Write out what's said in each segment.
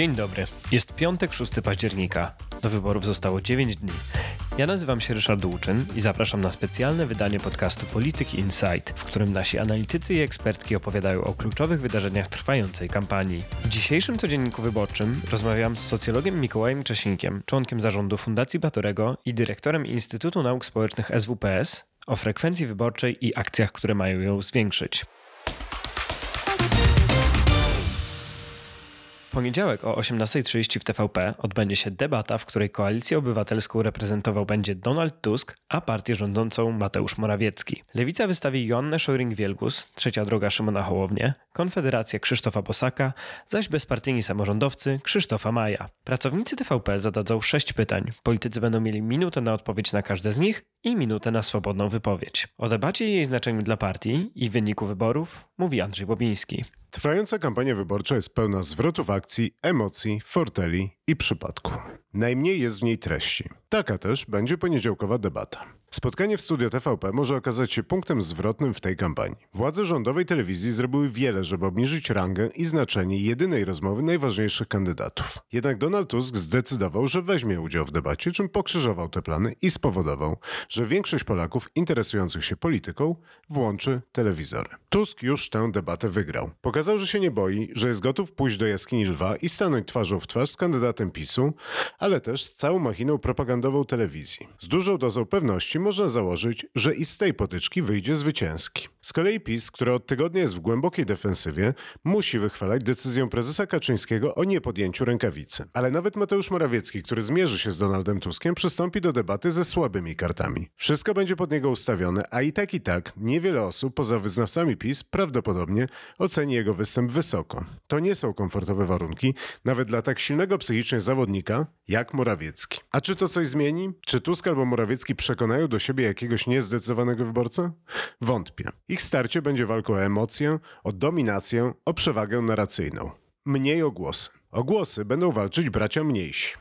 Dzień dobry. Jest piątek, 6 października. Do wyborów zostało 9 dni. Ja nazywam się Ryszard Dłuczyn i zapraszam na specjalne wydanie podcastu Polityki Insight, w którym nasi analitycy i ekspertki opowiadają o kluczowych wydarzeniach trwającej kampanii. W dzisiejszym codzienniku wyborczym rozmawiam z socjologiem Mikołajem Czesinkiem, członkiem zarządu Fundacji Batorego i dyrektorem Instytutu Nauk Społecznych SWPS o frekwencji wyborczej i akcjach, które mają ją zwiększyć. W poniedziałek o 18.30 w TVP odbędzie się debata, w której koalicję obywatelską reprezentował będzie Donald Tusk, a partię rządzącą Mateusz Morawiecki. Lewica wystawi Joannę Szojring-Wielgus, Trzecia Droga Szymona Hołownię, Konfederacja Krzysztofa Bosaka, zaś bezpartyjni samorządowcy Krzysztofa Maja. Pracownicy TVP zadadzą sześć pytań. Politycy będą mieli minutę na odpowiedź na każde z nich i minutę na swobodną wypowiedź. O debacie i jej znaczeniu dla partii i wyniku wyborów mówi Andrzej Bobiński. Trwająca kampania wyborcza jest pełna zwrotów akcji, emocji, forteli i przypadku. Najmniej jest w niej treści. Taka też będzie poniedziałkowa debata. Spotkanie w studio TVP może okazać się punktem zwrotnym w tej kampanii. Władze rządowej telewizji zrobiły wiele, żeby obniżyć rangę i znaczenie jedynej rozmowy najważniejszych kandydatów. Jednak Donald Tusk zdecydował, że weźmie udział w debacie, czym pokrzyżował te plany i spowodował, że większość Polaków interesujących się polityką włączy telewizory. Tusk już tę debatę wygrał. Pokazał, że się nie boi, że jest gotów pójść do jaskini lwa i stanąć twarzą w twarz z kandydatem PiSu, ale też z całą machiną propagandową telewizji. Z dużą dozą pewności można założyć, że i z tej potyczki wyjdzie zwycięski. Z kolei PiS, który od tygodnia jest w głębokiej defensywie, musi wychwalać decyzję prezesa Kaczyńskiego o niepodjęciu rękawicy. Ale nawet Mateusz Morawiecki, który zmierzy się z Donaldem Tuskiem, przystąpi do debaty ze słabymi kartami. Wszystko będzie pod niego ustawione, a i tak i tak niewiele osób poza wyznawcami PiS prawdopodobnie oceni jego występ wysoko. To nie są komfortowe warunki, nawet dla tak silnego psychicznie zawodnika jak Morawiecki. A czy to coś zmieni? Czy Tusk albo Morawiecki przekonają do siebie jakiegoś niezdecydowanego wyborcę? Wątpię. Ich starcie będzie walką o emocję, o dominację, o przewagę narracyjną. Mniej o głosy. O głosy będą walczyć bracia mniejsi.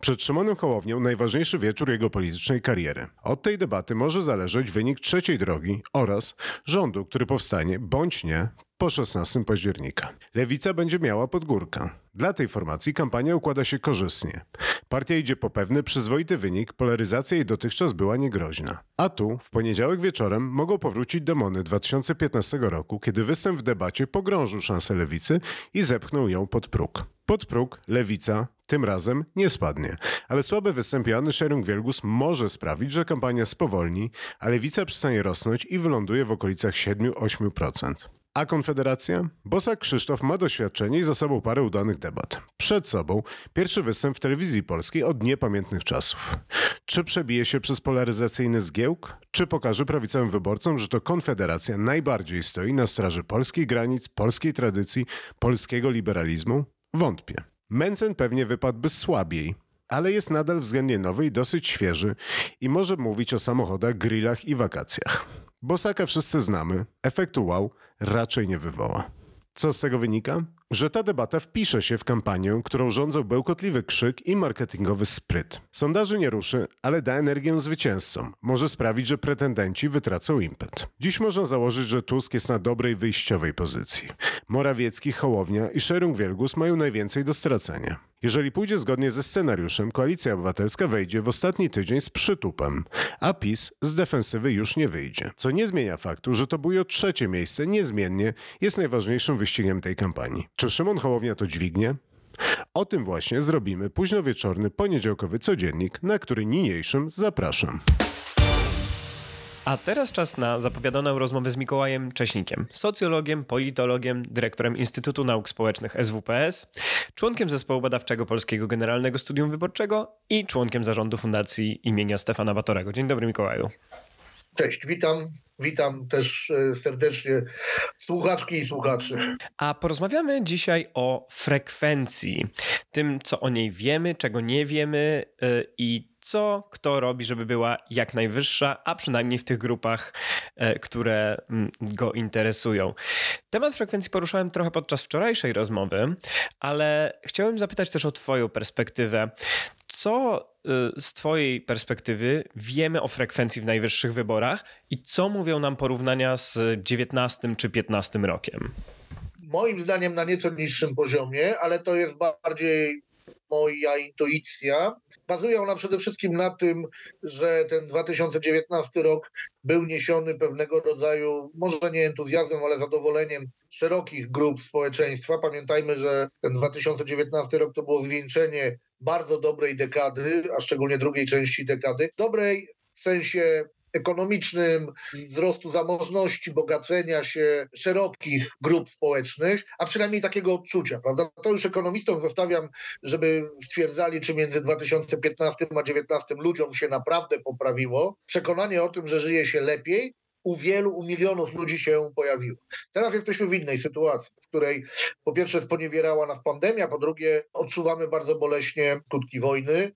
Przed Szymonem Hołownią najważniejszy wieczór jego politycznej kariery. Od tej debaty może zależeć wynik trzeciej drogi oraz rządu, który powstanie, bądź nie, po 16 października. Lewica będzie miała podgórkę. Dla tej formacji kampania układa się korzystnie. Partia idzie po pewny, przyzwoity wynik, polaryzacja jej dotychczas była niegroźna. A tu, w poniedziałek wieczorem, mogą powrócić demony 2015 roku, kiedy występ w debacie pogrążył szansę lewicy i zepchnął ją pod próg. Pod próg lewica tym razem nie spadnie, ale słaby występ Joanny Szerung-Wielgus może sprawić, że kampania spowolni, a lewica przestanie rosnąć i wyląduje w okolicach 7-8%. A Konfederacja? Bosak Krzysztof ma doświadczenie i za sobą parę udanych debat. Przed sobą pierwszy występ w telewizji polskiej od niepamiętnych czasów. Czy przebije się przez polaryzacyjny zgiełk? Czy pokaże prawicowym wyborcom, że to Konfederacja najbardziej stoi na straży polskich granic, polskiej tradycji, polskiego liberalizmu? Wątpię. Mencen pewnie wypadłby słabiej, ale jest nadal względnie nowy i dosyć świeży i może mówić o samochodach, grillach i wakacjach. Bosaka wszyscy znamy, efektu wow raczej nie wywoła. Co z tego wynika? Że ta debata wpisze się w kampanię, którą rządzą bełkotliwy krzyk i marketingowy spryt. Sondaży nie ruszy, ale da energię zwycięzcom. Może sprawić, że pretendenci wytracą impet. Dziś można założyć, że Tusk jest na dobrej wyjściowej pozycji. Morawiecki, Hołownia i Szerung-Wielgus mają najwięcej do stracenia. Jeżeli pójdzie zgodnie ze scenariuszem, Koalicja Obywatelska wejdzie w ostatni tydzień z przytupem, a PiS z defensywy już nie wyjdzie. Co nie zmienia faktu, że to bujo trzecie miejsce niezmiennie jest najważniejszym wyścigiem tej kampanii. Czy Szymon Hołownia to dźwignie? O tym właśnie zrobimy późnowieczorny, poniedziałkowy codziennik, na który niniejszym zapraszam. A teraz czas na zapowiadaną rozmowę z Mikołajem Cześnikiem, socjologiem, politologiem, dyrektorem Instytutu Nauk Społecznych SWPS, członkiem zespołu badawczego Polskiego Generalnego Studium Wyborczego i członkiem zarządu Fundacji imienia Stefana Batorego. Dzień dobry Mikołaju. Cześć, witam. Witam też e, serdecznie słuchaczki i słuchaczy. A porozmawiamy dzisiaj o frekwencji, tym co o niej wiemy, czego nie wiemy e, i co kto robi, żeby była jak najwyższa, a przynajmniej w tych grupach, e, które mm, go interesują. Temat frekwencji poruszałem trochę podczas wczorajszej rozmowy, ale chciałem zapytać też o Twoją perspektywę. Co y, z Twojej perspektywy wiemy o frekwencji w najwyższych wyborach i co mówią nam porównania z 19 czy 15 rokiem? moim zdaniem na nieco niższym poziomie, ale to jest bardziej moja intuicja. Bazuje ona przede wszystkim na tym, że ten 2019 rok był niesiony pewnego rodzaju, może nie entuzjazmem, ale zadowoleniem szerokich grup społeczeństwa. Pamiętajmy, że ten 2019 rok to było zwieńczenie bardzo dobrej dekady, a szczególnie drugiej części dekady. Dobrej w sensie ekonomicznym, wzrostu zamożności, bogacenia się szerokich grup społecznych, a przynajmniej takiego odczucia, prawda? To już ekonomistom zostawiam, żeby stwierdzali, czy między 2015 a 2019 ludziom się naprawdę poprawiło. Przekonanie o tym, że żyje się lepiej, u wielu, u milionów ludzi się pojawiło. Teraz jesteśmy w innej sytuacji, w której po pierwsze sponiewierała nas pandemia, po drugie odczuwamy bardzo boleśnie skutki wojny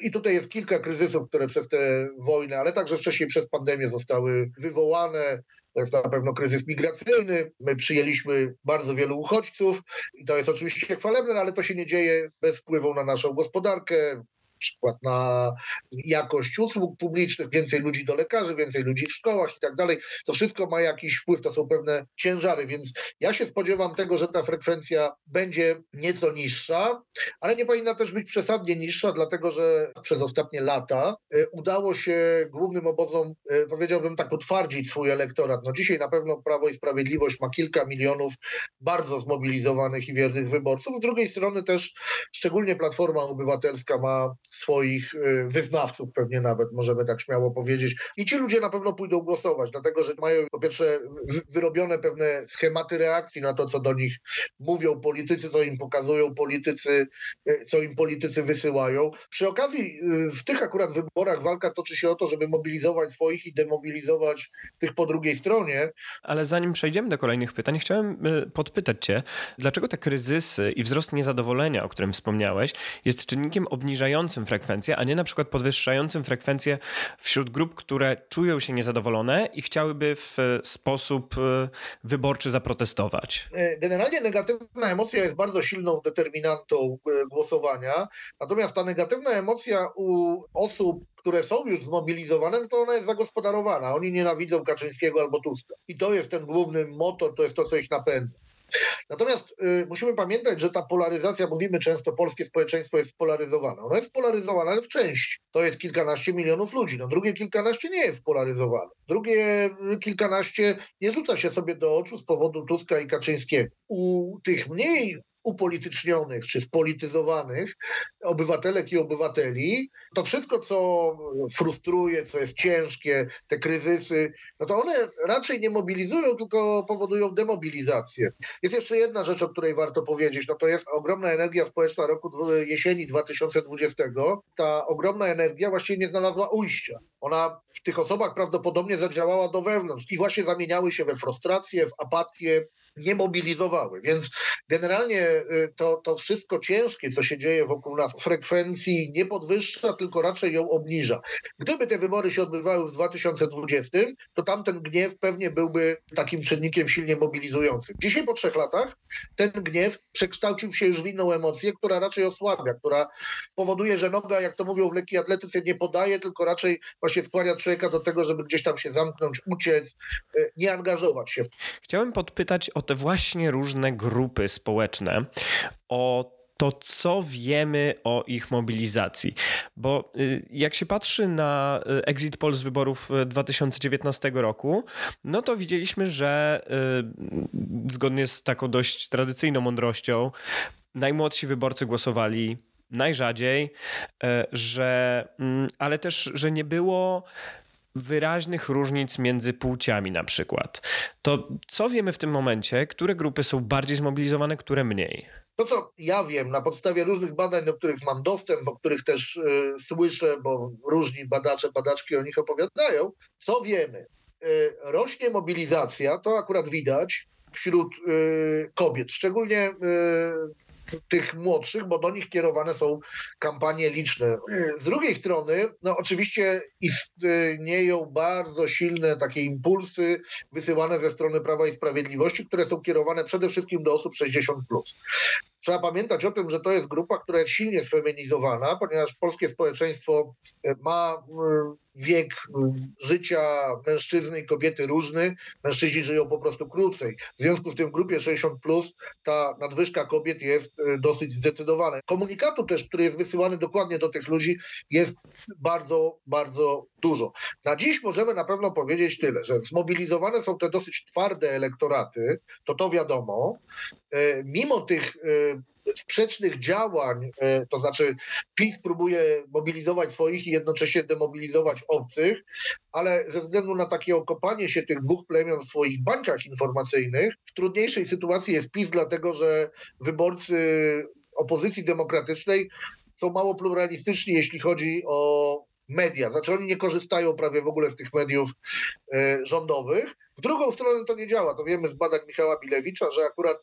i tutaj jest kilka kryzysów, które przez tę wojnę, ale także wcześniej przez pandemię zostały wywołane. To jest na pewno kryzys migracyjny. My przyjęliśmy bardzo wielu uchodźców i to jest oczywiście chwalebne, ale to się nie dzieje bez wpływu na naszą gospodarkę, przykład na jakość usług publicznych, więcej ludzi do lekarzy, więcej ludzi w szkołach i tak dalej. To wszystko ma jakiś wpływ, to są pewne ciężary, więc ja się spodziewam tego, że ta frekwencja będzie nieco niższa, ale nie powinna też być przesadnie niższa, dlatego że przez ostatnie lata y, udało się głównym obozom, y, powiedziałbym tak, utwardzić swój elektorat. No dzisiaj na pewno Prawo i Sprawiedliwość ma kilka milionów bardzo zmobilizowanych i wiernych wyborców. Z drugiej strony też szczególnie Platforma Obywatelska ma swoich y, wyznawców, pewnie nawet możemy tak śmiało powiedzieć. I ci ludzie na pewno pójdą głosować, dlatego że mają po pierwsze wyrobione pewne schematy reakcji na to, co do nich mówią politycy, co im pokazują politycy, y, co im politycy wysyłają. Przy okazji y, w tych akurat wyborach walka toczy się o to, żeby mobilizować swoich i demobilizować tych po drugiej stronie. Ale zanim przejdziemy do kolejnych pytań, chciałem podpytać Cię, dlaczego te kryzysy i wzrost niezadowolenia, o którym wspomniałeś, jest czynnikiem obniżającym frekwencję, a nie na przykład podwyższającym frekwencję wśród grup, które czują się niezadowolone i chciałyby w sposób e, wyborczy zaprotestować? E, generalnie negatywna emocja jest bardzo silną determinantą e, głosowania, natomiast ta negatywna emocja u osób, które są już zmobilizowane, to ona jest zagospodarowana. Oni nienawidzą Kaczyńskiego albo Tuska. I to jest ten główny motor, to jest to, co ich napędza. Natomiast y, musimy pamiętać, że ta polaryzacja, mówimy często, polskie społeczeństwo jest spolaryzowane. Ono jest spolaryzowane, ale w części. To jest kilkanaście milionów ludzi. No drugie kilkanaście nie jest spolaryzowane. Drugie y, kilkanaście nie rzuca się sobie do oczu z powodu Tuska i Kaczyńskiego. U tych mniej upolitycznionych czy spolityzowanych obywatelek i obywateli, to wszystko, co frustruje, co jest ciężkie, te kryzysy, no to one raczej nie mobilizują, tylko powodują demobilizację. Jest jeszcze jedna rzecz, o której warto powiedzieć, no to jest ogromna energia społeczna roku jesieni 2020. Ta ogromna energia właściwie nie znalazła ujścia. Ona w tych osobach prawdopodobnie zadziałała do wewnątrz i właśnie zamieniały się we frustrację, w apatię, nie mobilizowały. Więc generalnie y, to, to wszystko ciężkie, co się dzieje wokół nas, frekwencji nie podwyższa, tylko raczej ją obniża. Gdyby te wybory się odbywały w 2020, to tamten gniew pewnie byłby takim czynnikiem silnie mobilizującym. Dzisiaj po trzech latach ten gniew przekształcił się już w inną emocję, która raczej osłabia, która powoduje, że noga, jak to mówią w lekkiej atletyce, nie podaje, tylko raczej właśnie skłania człowieka do tego, żeby gdzieś tam się zamknąć, uciec, y, nie angażować się. Chciałem podpytać o te właśnie różne grupy społeczne, o to, co wiemy o ich mobilizacji. Bo y, jak się patrzy na y, exit poll z wyborów 2019 y, roku, no to widzieliśmy, że zgodnie z taką dość tradycyjną mądrością, najmłodsi wyborcy głosowali najrzadziej, że, mm, ale też, że nie było wyraźnych różnic między płciami na przykład. To co wiemy w tym momencie, które grupy są bardziej zmobilizowane, które mniej? To, co ja wiem na podstawie różnych badań, do których mam dostęp, o których też y, słyszę, bo różni badacze, badaczki o nich opowiadają, co wiemy? Y, rośnie mobilizacja, to akurat widać wśród y, kobiet, szczególnie tych młodszych, bo do nich kierowane są kampanie liczne. Z drugiej strony, no oczywiście istnieją bardzo silne takie impulsy wysyłane ze strony Prawa i Sprawiedliwości, które są kierowane przede wszystkim do osób 60+. Plus. Trzeba pamiętać o tym, że to jest grupa, która jest silnie sfeminizowana, ponieważ polskie społeczeństwo e, ma wiek życia mężczyzny i kobiety różny. Mężczyźni żyją po prostu krócej. W związku z tym w grupie 60 plus ta nadwyżka kobiet jest e, dosyć zdecydowana. Komunikatu też, który jest wysyłany dokładnie do tych ludzi, jest bardzo, bardzo dużo. Na dziś możemy na pewno powiedzieć tyle, że zmobilizowane są te dosyć twarde elektoraty, to to wiadomo. E, mimo tych e, sprzecznych działań, e, to znaczy PiS próbuje mobilizować swoich i jednocześnie demobilizować obcych, ale ze względu na takie okopanie się tych dwóch plemion w swoich bańkach informacyjnych, w trudniejszej sytuacji jest PiS, dlatego że wyborcy opozycji demokratycznej są mało pluralistyczni, jeśli chodzi o media. Znaczy oni nie korzystają prawie w ogóle z tych mediów e, rządowych. W drugą stronę to nie działa. To wiemy z badań Michała Bilewicza, że akurat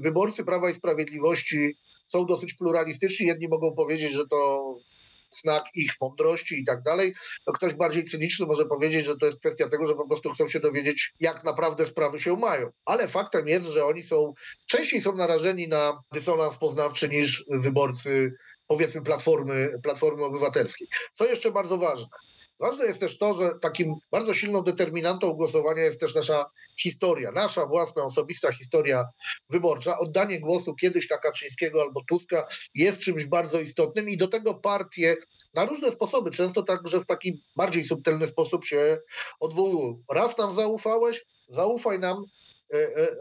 wyborcy Prawa i Sprawiedliwości są dosyć pluralistyczni. Jedni mogą powiedzieć, że to znak ich mądrości i tak dalej. No ktoś bardziej cyniczny może powiedzieć, że to jest kwestia tego, że po prostu chcą się dowiedzieć, jak naprawdę sprawy się mają. Ale faktem jest, że oni są, częściej są narażeni na dysonans poznawczy niż wyborcy powiedzmy Platformy, Platformy Obywatelskiej. Co jeszcze bardzo ważne? Ważne jest też to, że takim bardzo silną determinantą głosowania jest też nasza historia, nasza własna, osobista historia wyborcza. Oddanie głosu kiedyś na Kaczyńskiego albo Tuska jest czymś bardzo istotnym i do tego partie na różne sposoby, często także w taki bardziej subtelny sposób się odwołują. Raz nam zaufałeś, zaufaj nam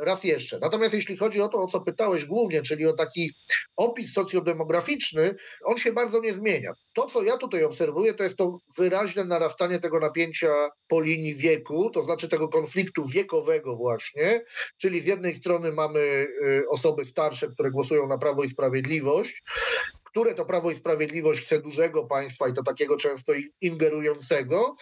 raz jeszcze. Natomiast jeśli chodzi o to, o co pytałeś głównie, czyli o taki opis socjodemograficzny, on się bardzo nie zmienia. To, co ja tutaj obserwuję, to jest to wyraźne narastanie tego napięcia po linii wieku, to znaczy tego konfliktu wiekowego właśnie, czyli z jednej strony mamy e, osoby starsze, które głosują na Prawo i Sprawiedliwość, które to Prawo i Sprawiedliwość chce dużego państwa i to takiego często ingerującego.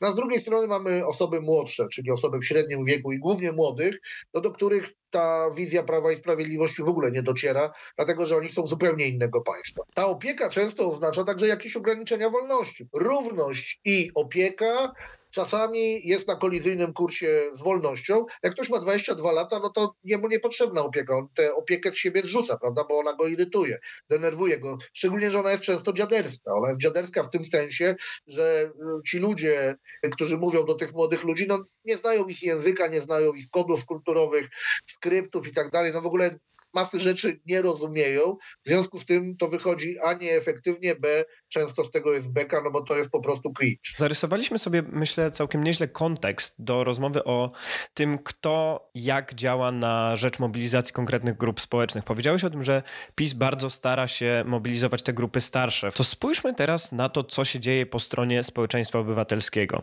No a z drugiej strony mamy osoby młodsze, czyli osoby w średnim wieku i głównie młodych, no do których ta wizja Prawa i Sprawiedliwości w ogóle nie dociera, dlatego że oni są zupełnie innego państwa. Ta opieka często oznacza także jakieś ograniczenia wolności. Równość i opieka czasami jest na kolizyjnym kursie z wolnością. Jak ktoś ma 22 lata, no to jemu niepotrzebna opieka. On tę opiekę z siebie rzuca, prawda, bo ona go irytuje, denerwuje go. Szczególnie, że ona jest często dziaderska. Ona jest dziaderska w tym sensie, że y, ci ludzie, którzy mówią do tych młodych ludzi, no nie znają ich języka, nie znają ich kodów kulturowych, skryptów i tak dalej. No w ogóle masy rzeczy nie rozumieją. W związku z tym to wychodzi A nieefektywnie, B często z tego jest beka, no bo to jest po prostu cringe. Zarysowaliśmy sobie, myślę, całkiem nieźle kontekst do rozmowy o tym, kto jak działa na rzecz mobilizacji konkretnych grup społecznych. Powiedziałeś o tym, że PiS bardzo stara się mobilizować te grupy starsze. To spójrzmy teraz na to, co się dzieje po stronie społeczeństwa obywatelskiego.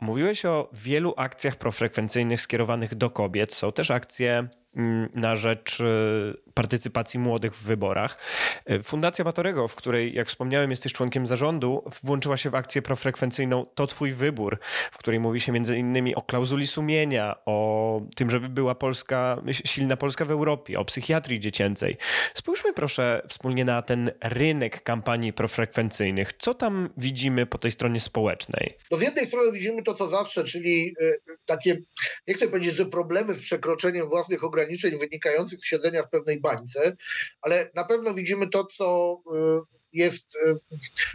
Mówiłeś o wielu akcjach profrekwencyjnych skierowanych do kobiet. Są też akcje na rzecz y, partycypacji młodych w wyborach. E, Fundacja Batorego, w której, jak wspomniałem, jesteś członkiem zarządu, włączyła się w akcję profrekwencyjną To Twój Wybór, w której mówi się między innymi o klauzuli sumienia, o tym, żeby była Polska, silna Polska w Europie, o psychiatrii dziecięcej. Spójrzmy proszę wspólnie na ten rynek kampanii profrekwencyjnych. Co tam widzimy po tej stronie społecznej? No z jednej strony widzimy to, co zawsze, czyli e, takie, nie chcę powiedzieć, że problemy z przekroczeniem własnych ograniczeń wynikających z siedzenia w pewnej bańce, ale na pewno widzimy to, co y, jest y,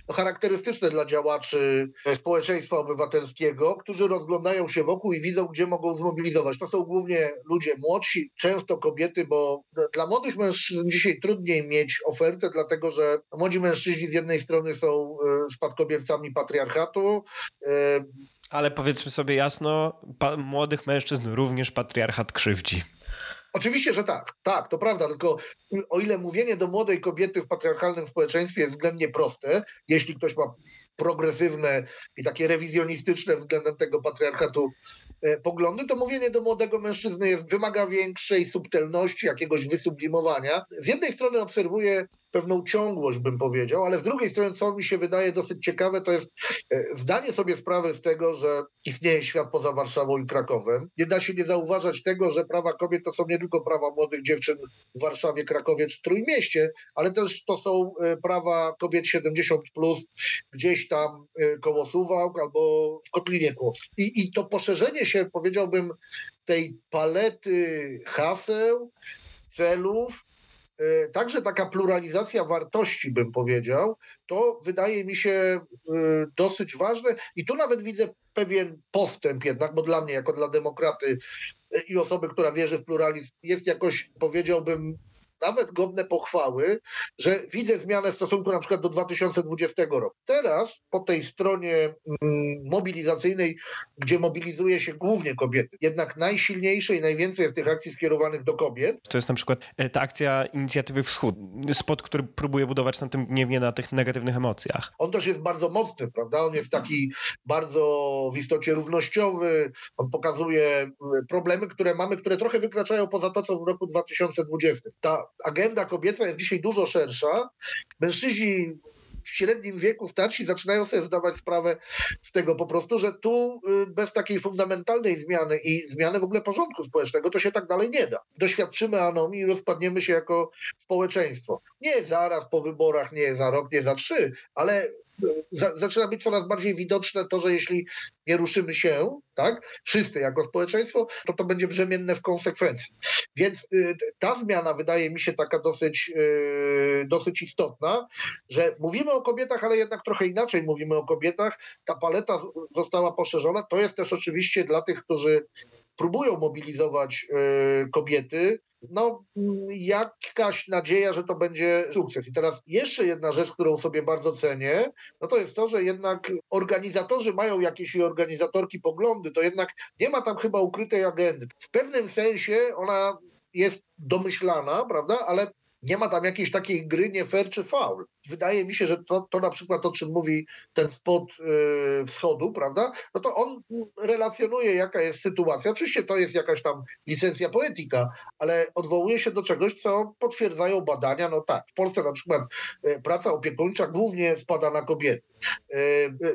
no, charakterystyczne dla działaczy społeczeństwa obywatelskiego, którzy rozglądają się wokół i widzą, gdzie mogą zmobilizować. To są głównie ludzie młodsi, często kobiety, bo dla młodych mężczyzn dzisiaj trudniej mieć ofertę, dlatego że młodzi mężczyźni z jednej strony są y, spadkobiercami patriarchatu, ale powiedzmy sobie jasno, młodych mężczyzn również patriarchat krzywdzi. Oczywiście, że tak. Tak, to prawda, tylko o ile mówienie do młodej kobiety w patriarchalnym społeczeństwie jest względnie proste, jeśli ktoś ma progresywne i takie rewizjonistyczne względem tego patriarchatu e, poglądy, to mówienie do młodego mężczyzny jest, wymaga większej subtelności, jakiegoś wysublimowania. Z jednej strony obserwuję pewną ciągłość, bym powiedział, ale z drugiej strony, co mi się wydaje dosyć ciekawe, to jest e, zdanie sobie sprawy z tego, że istnieje świat poza Warszawą i Krakowem. Nie da się nie zauważać tego, że prawa kobiet to są nie tylko prawa młodych dziewczyn w Warszawie, Krakowie czy Trójmieście, ale też to są e, prawa kobiet 70+, plus, gdzieś tam e, koło Suwałk albo w Kotlinie. I, I to poszerzenie się, powiedziałbym, tej palety haseł, celów, także taka pluralizacja wartości, bym powiedział, to wydaje mi się dosyć ważne. I tu nawet widzę pewien postęp jednak, bo dla mnie, jako dla demokraty i osoby, która wierzy w pluralizm, jest jakoś, powiedziałbym, nawet godne pochwały, że widzę zmianę w stosunku na przykład do 2020 roku. Teraz po tej stronie mm, mobilizacyjnej, gdzie mobilizuje się głównie kobiety, jednak najsilniejsze i najwięcej jest tych akcji skierowanych do kobiet. To jest na przykład e, ta akcja inicjatywy Wschód, spot, który próbuje budować na tym gniewie, na tych negatywnych emocjach. On też jest bardzo mocny, prawda? On jest taki bardzo w istocie równościowy, on pokazuje mm, problemy, które mamy, które trochę wykraczają poza to, co w roku 2020. Ta agenda kobieca jest dzisiaj dużo szersza. Mężczyźni w średnim wieku starsi zaczynają sobie zdawać sprawę z tego po prostu, że tu y, bez takiej fundamentalnej zmiany i zmiany w ogóle porządku społecznego to się tak dalej nie da. Doświadczymy anomii i rozpadniemy się jako społeczeństwo. Nie zaraz po wyborach, nie za rok, nie za trzy, ale zaczyna być coraz bardziej widoczne to, że jeśli nie ruszymy się, tak, wszyscy jako społeczeństwo, to to będzie brzemienne w konsekwencji. Więc y, ta zmiana wydaje mi się taka dosyć, y, dosyć istotna, że mówimy o kobietach, ale jednak trochę inaczej mówimy o kobietach. Ta paleta została poszerzona. To jest też oczywiście dla tych, którzy próbują mobilizować y, kobiety, no, jakaś nadzieja, że to będzie sukces. I teraz jeszcze jedna rzecz, którą sobie bardzo cenię, no to jest to, że jednak organizatorzy mają jakieś i organizatorki poglądy, to jednak nie ma tam chyba ukrytej agendy. W pewnym sensie ona jest domyślana, prawda, ale nie ma tam jakiejś takiej gry nie fair czy faul. Wydaje mi się, że to, to na przykład o czym mówi ten spot yy, wschodu, prawda? No to on relacjonuje, jaka jest sytuacja. Oczywiście to jest jakaś tam licencja poetyka, ale odwołuje się do czegoś, co potwierdzają badania. No tak, w Polsce na przykład yy, praca opiekuńcza głównie spada na kobiety. Yy,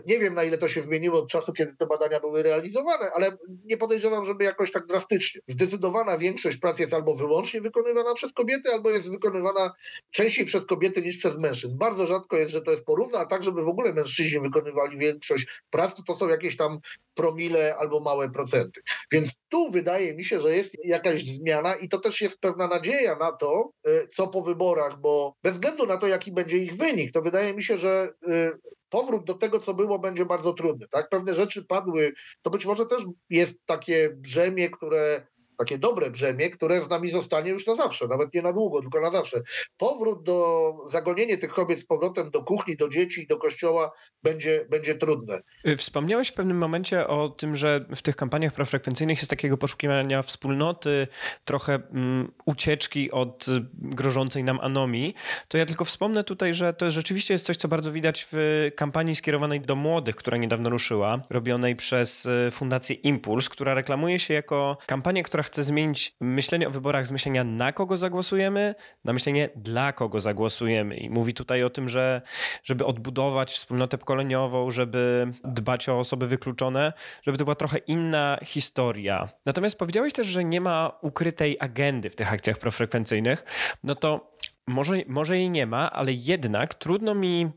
nie wiem, na ile to się zmieniło od czasu, kiedy te badania były realizowane, ale nie podejrzewam, żeby jakoś tak drastycznie. Zdecydowana większość pracy jest albo wyłącznie wykonywana przez kobiety, albo jest wykonywana częściej przez kobiety niż przez mężczyzn bardzo rzadko jest, że to jest porówno, a tak, żeby w ogóle mężczyźni wykonywali większość prac, to, to są jakieś tam promile albo małe procenty. Więc tu wydaje mi się, że jest jakaś zmiana i to też jest pewna nadzieja na to, y, co po wyborach, bo bez względu na to, jaki będzie ich wynik, to wydaje mi się, że y, powrót do tego, co było, będzie bardzo trudny. Tak? Pewne rzeczy padły, to być może też jest takie brzemię, które takie dobre brzemię, które z nami zostanie już na zawsze, nawet nie na długo, tylko na zawsze. Powrót do, zagonienie tych kobiet z powrotem do kuchni, do dzieci, do kościoła będzie, będzie trudne. Y, wspomniałeś w pewnym momencie o tym, że w tych kampaniach profrekwencyjnych jest takiego poszukiwania wspólnoty, trochę um, ucieczki od grożącej nam anomii. To ja tylko wspomnę tutaj, że to rzeczywiście jest coś, co bardzo widać w kampanii skierowanej do młodych, która niedawno ruszyła, robionej przez y, Fundację Impuls, która reklamuje się jako kampania, która chce zmienić myślenie o wyborach z myślenia na kogo zagłosujemy, na myślenie dla kogo zagłosujemy. I mówi tutaj o tym, że żeby odbudować wspólnotę pokoleniową, żeby dbać o osoby wykluczone, żeby to była trochę inna historia. Natomiast powiedziałeś też, że nie ma ukrytej agendy w tych akcjach profrekwencyjnych. No to może, może jej nie ma, ale jednak trudno mi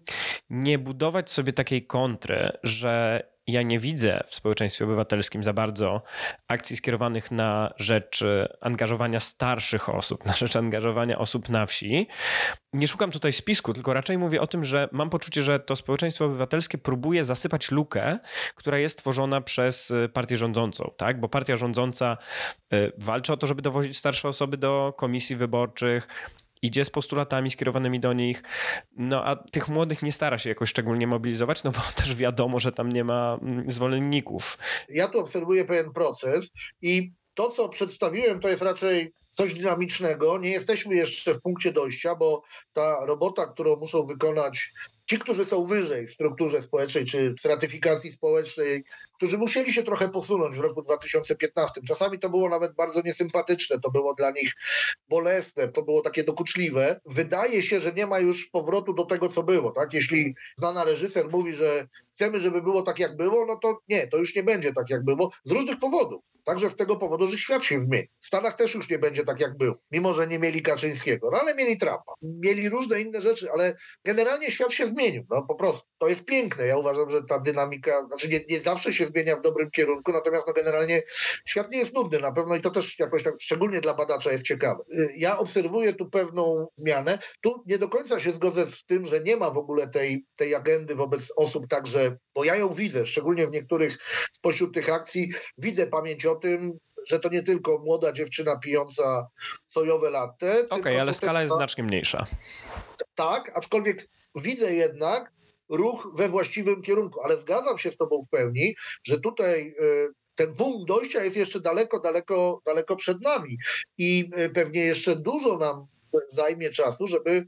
nie budować sobie takiej kontry, że ja nie widzę w społeczeństwie obywatelskim za bardzo akcji skierowanych na rzecz angażowania starszych osób, na rzecz angażowania osób na wsi. Nie szukam tutaj spisku, tylko raczej mówię o tym, że mam poczucie, że to społeczeństwo obywatelskie próbuje zasypać lukę, która jest tworzona przez partię rządzącą, tak? Bo partia rządząca y, walczy o to, żeby dowozić starsze osoby do komisji wyborczych, idzie z postulatami skierowanymi do nich, no a tych młodych nie stara się jakoś szczególnie mobilizować, no bo też wiadomo, że tam nie ma mm, zwolenników. Ja tu obserwuję pewien proces i to, co przedstawiłem, to jest raczej coś dynamicznego. Nie jesteśmy jeszcze w punkcie dojścia, bo ta robota, którą muszą wykonać ci, którzy są wyżej w strukturze społecznej czy w stratyfikacji społecznej, którzy musieli się trochę posunąć w roku 2015. Czasami to było nawet bardzo niesympatyczne, to było dla nich bolesne, to było takie dokuczliwe. Wydaje się, że nie ma już powrotu do tego, co było. Tak? Jeśli znana reżyser mówi, że chcemy, żeby było tak, jak było, no to nie, to już nie będzie tak, jak było, z różnych powodów. Także z tego powodu, że świat się zmieni. W Stanach też już nie będzie tak jak był. Mimo, że nie mieli Kaczyńskiego, no ale mieli Trumpa. Mieli różne inne rzeczy, ale generalnie świat się zmienił, no po prostu. To jest piękne. Ja uważam, że ta dynamika, znaczy nie, nie zawsze się zmienia w dobrym kierunku, natomiast no generalnie świat nie jest nudny na pewno i to też jakoś tak, szczególnie dla badacza jest ciekawe. Ja obserwuję tu pewną zmianę. Tu nie do końca się zgodzę z tym, że nie ma w ogóle tej, tej agendy wobec osób także, bo ja ją widzę, szczególnie w niektórych spośród tych akcji, widzę pamięć o tym, że to nie tylko młoda dziewczyna pijąca sojowe latte. Okej, okay, ale skala jest znacznie mniejsza. Tak, aczkolwiek widzę jednak ruch we właściwym kierunku, ale zgadzam się z tobą w pełni, że tutaj y, ten punkt dojścia jest jeszcze daleko, daleko, daleko przed nami. I y, pewnie jeszcze dużo nam zajmie czasu, żeby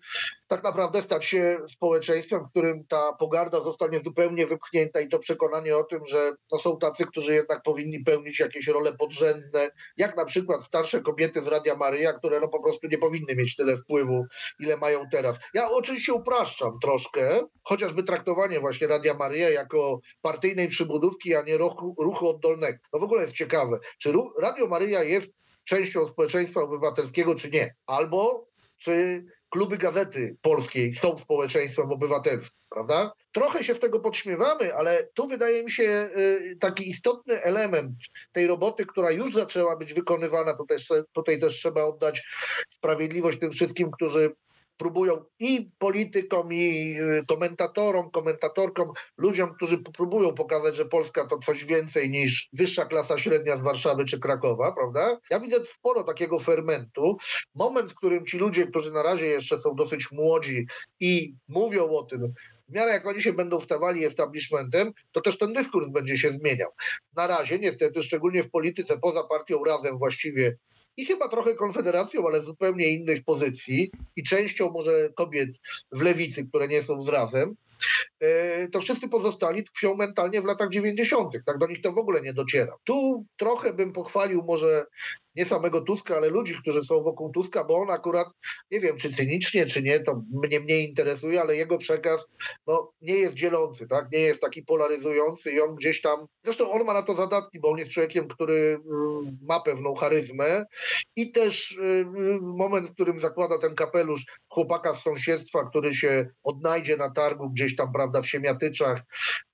tak naprawdę stać się społeczeństwem, w którym ta pogarda zostanie zupełnie wypchnięta i to przekonanie o tym, że no są tacy, którzy jednak powinni pełnić jakieś role podrzędne, jak na przykład starsze kobiety z Radia Maryja, które no po prostu nie powinny mieć tyle wpływu, ile mają teraz. Ja oczywiście upraszczam troszkę, chociażby traktowanie właśnie Radia Maryja jako partyjnej przybudówki, a nie ruchu, ruchu oddolnego. No w ogóle jest ciekawe, czy Radio Maryja jest częścią społeczeństwa obywatelskiego, czy nie. Albo czy kluby gazety polskiej są społeczeństwem obywatelskim, prawda? Trochę się z tego podśmiewamy, ale tu wydaje mi się y, taki istotny element tej roboty, która już zaczęła być wykonywana, tutaj, tutaj też trzeba oddać sprawiedliwość tym wszystkim, którzy próbują i politykom, i y, komentatorom, komentatorkom, ludziom, którzy próbują pokazać, że Polska to coś więcej niż wyższa klasa średnia z Warszawy czy Krakowa, prawda? Ja widzę sporo takiego fermentu. Moment, w którym ci ludzie, którzy na razie jeszcze są dosyć młodzi i mówią o tym, w miarę jak oni się będą wstawali establishmentem, to też ten dyskurs będzie się zmieniał. Na razie, niestety, szczególnie w polityce poza partią razem właściwie i chyba trochę Konfederacją, ale zupełnie innych pozycji i częścią może kobiet w lewicy, które nie są z razem, e, to wszyscy pozostali tkwią mentalnie w latach 90. Tak do nich to w ogóle nie dociera. Tu trochę bym pochwalił może nie samego Tuska, ale ludzi, którzy są wokół Tuska, bo on akurat, nie wiem, czy cynicznie, czy nie, to mnie mniej interesuje, ale jego przekaz no, nie jest dzielący, tak? nie jest taki polaryzujący i on gdzieś tam, zresztą on ma na to zadatki, bo on jest człowiekiem, który mm, ma pewną charyzmę i też y, moment, w którym zakłada ten kapelusz chłopaka z sąsiedztwa, który się odnajdzie na targu gdzieś tam, prawda, w Siemiatyczach,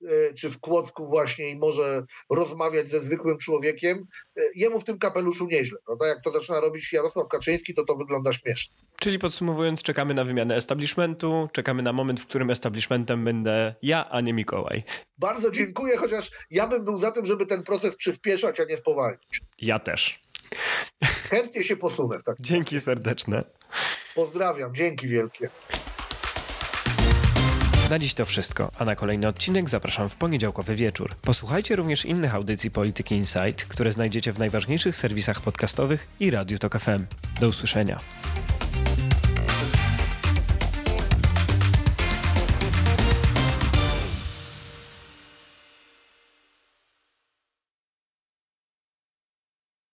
y, czy w Kłodzku właśnie i może rozmawiać ze zwykłym człowiekiem, y, jemu w tym kapeluszu nieźle nieźle. Prawda? Jak to zaczyna robić Jarosław Kaczyński, to to wygląda śmiesznie. Czyli podsumowując, czekamy na wymianę establishmentu, czekamy na moment, w którym establishmentem będę ja, a nie Mikołaj. Bardzo dziękuję, chociaż ja bym był za tym, żeby ten proces przyspieszać, a nie spowalnić. Ja też. Chętnie się posunę. Tak. Dzięki serdeczne. Pozdrawiam, dzięki wielkie. Na dziś to wszystko, a na kolejny odcinek zapraszam w poniedziałkowy wieczór. Posłuchajcie również innych audycji Polityki Insight, które znajdziecie w najważniejszych serwisach podcastowych i Radiu Tok FM. Do usłyszenia.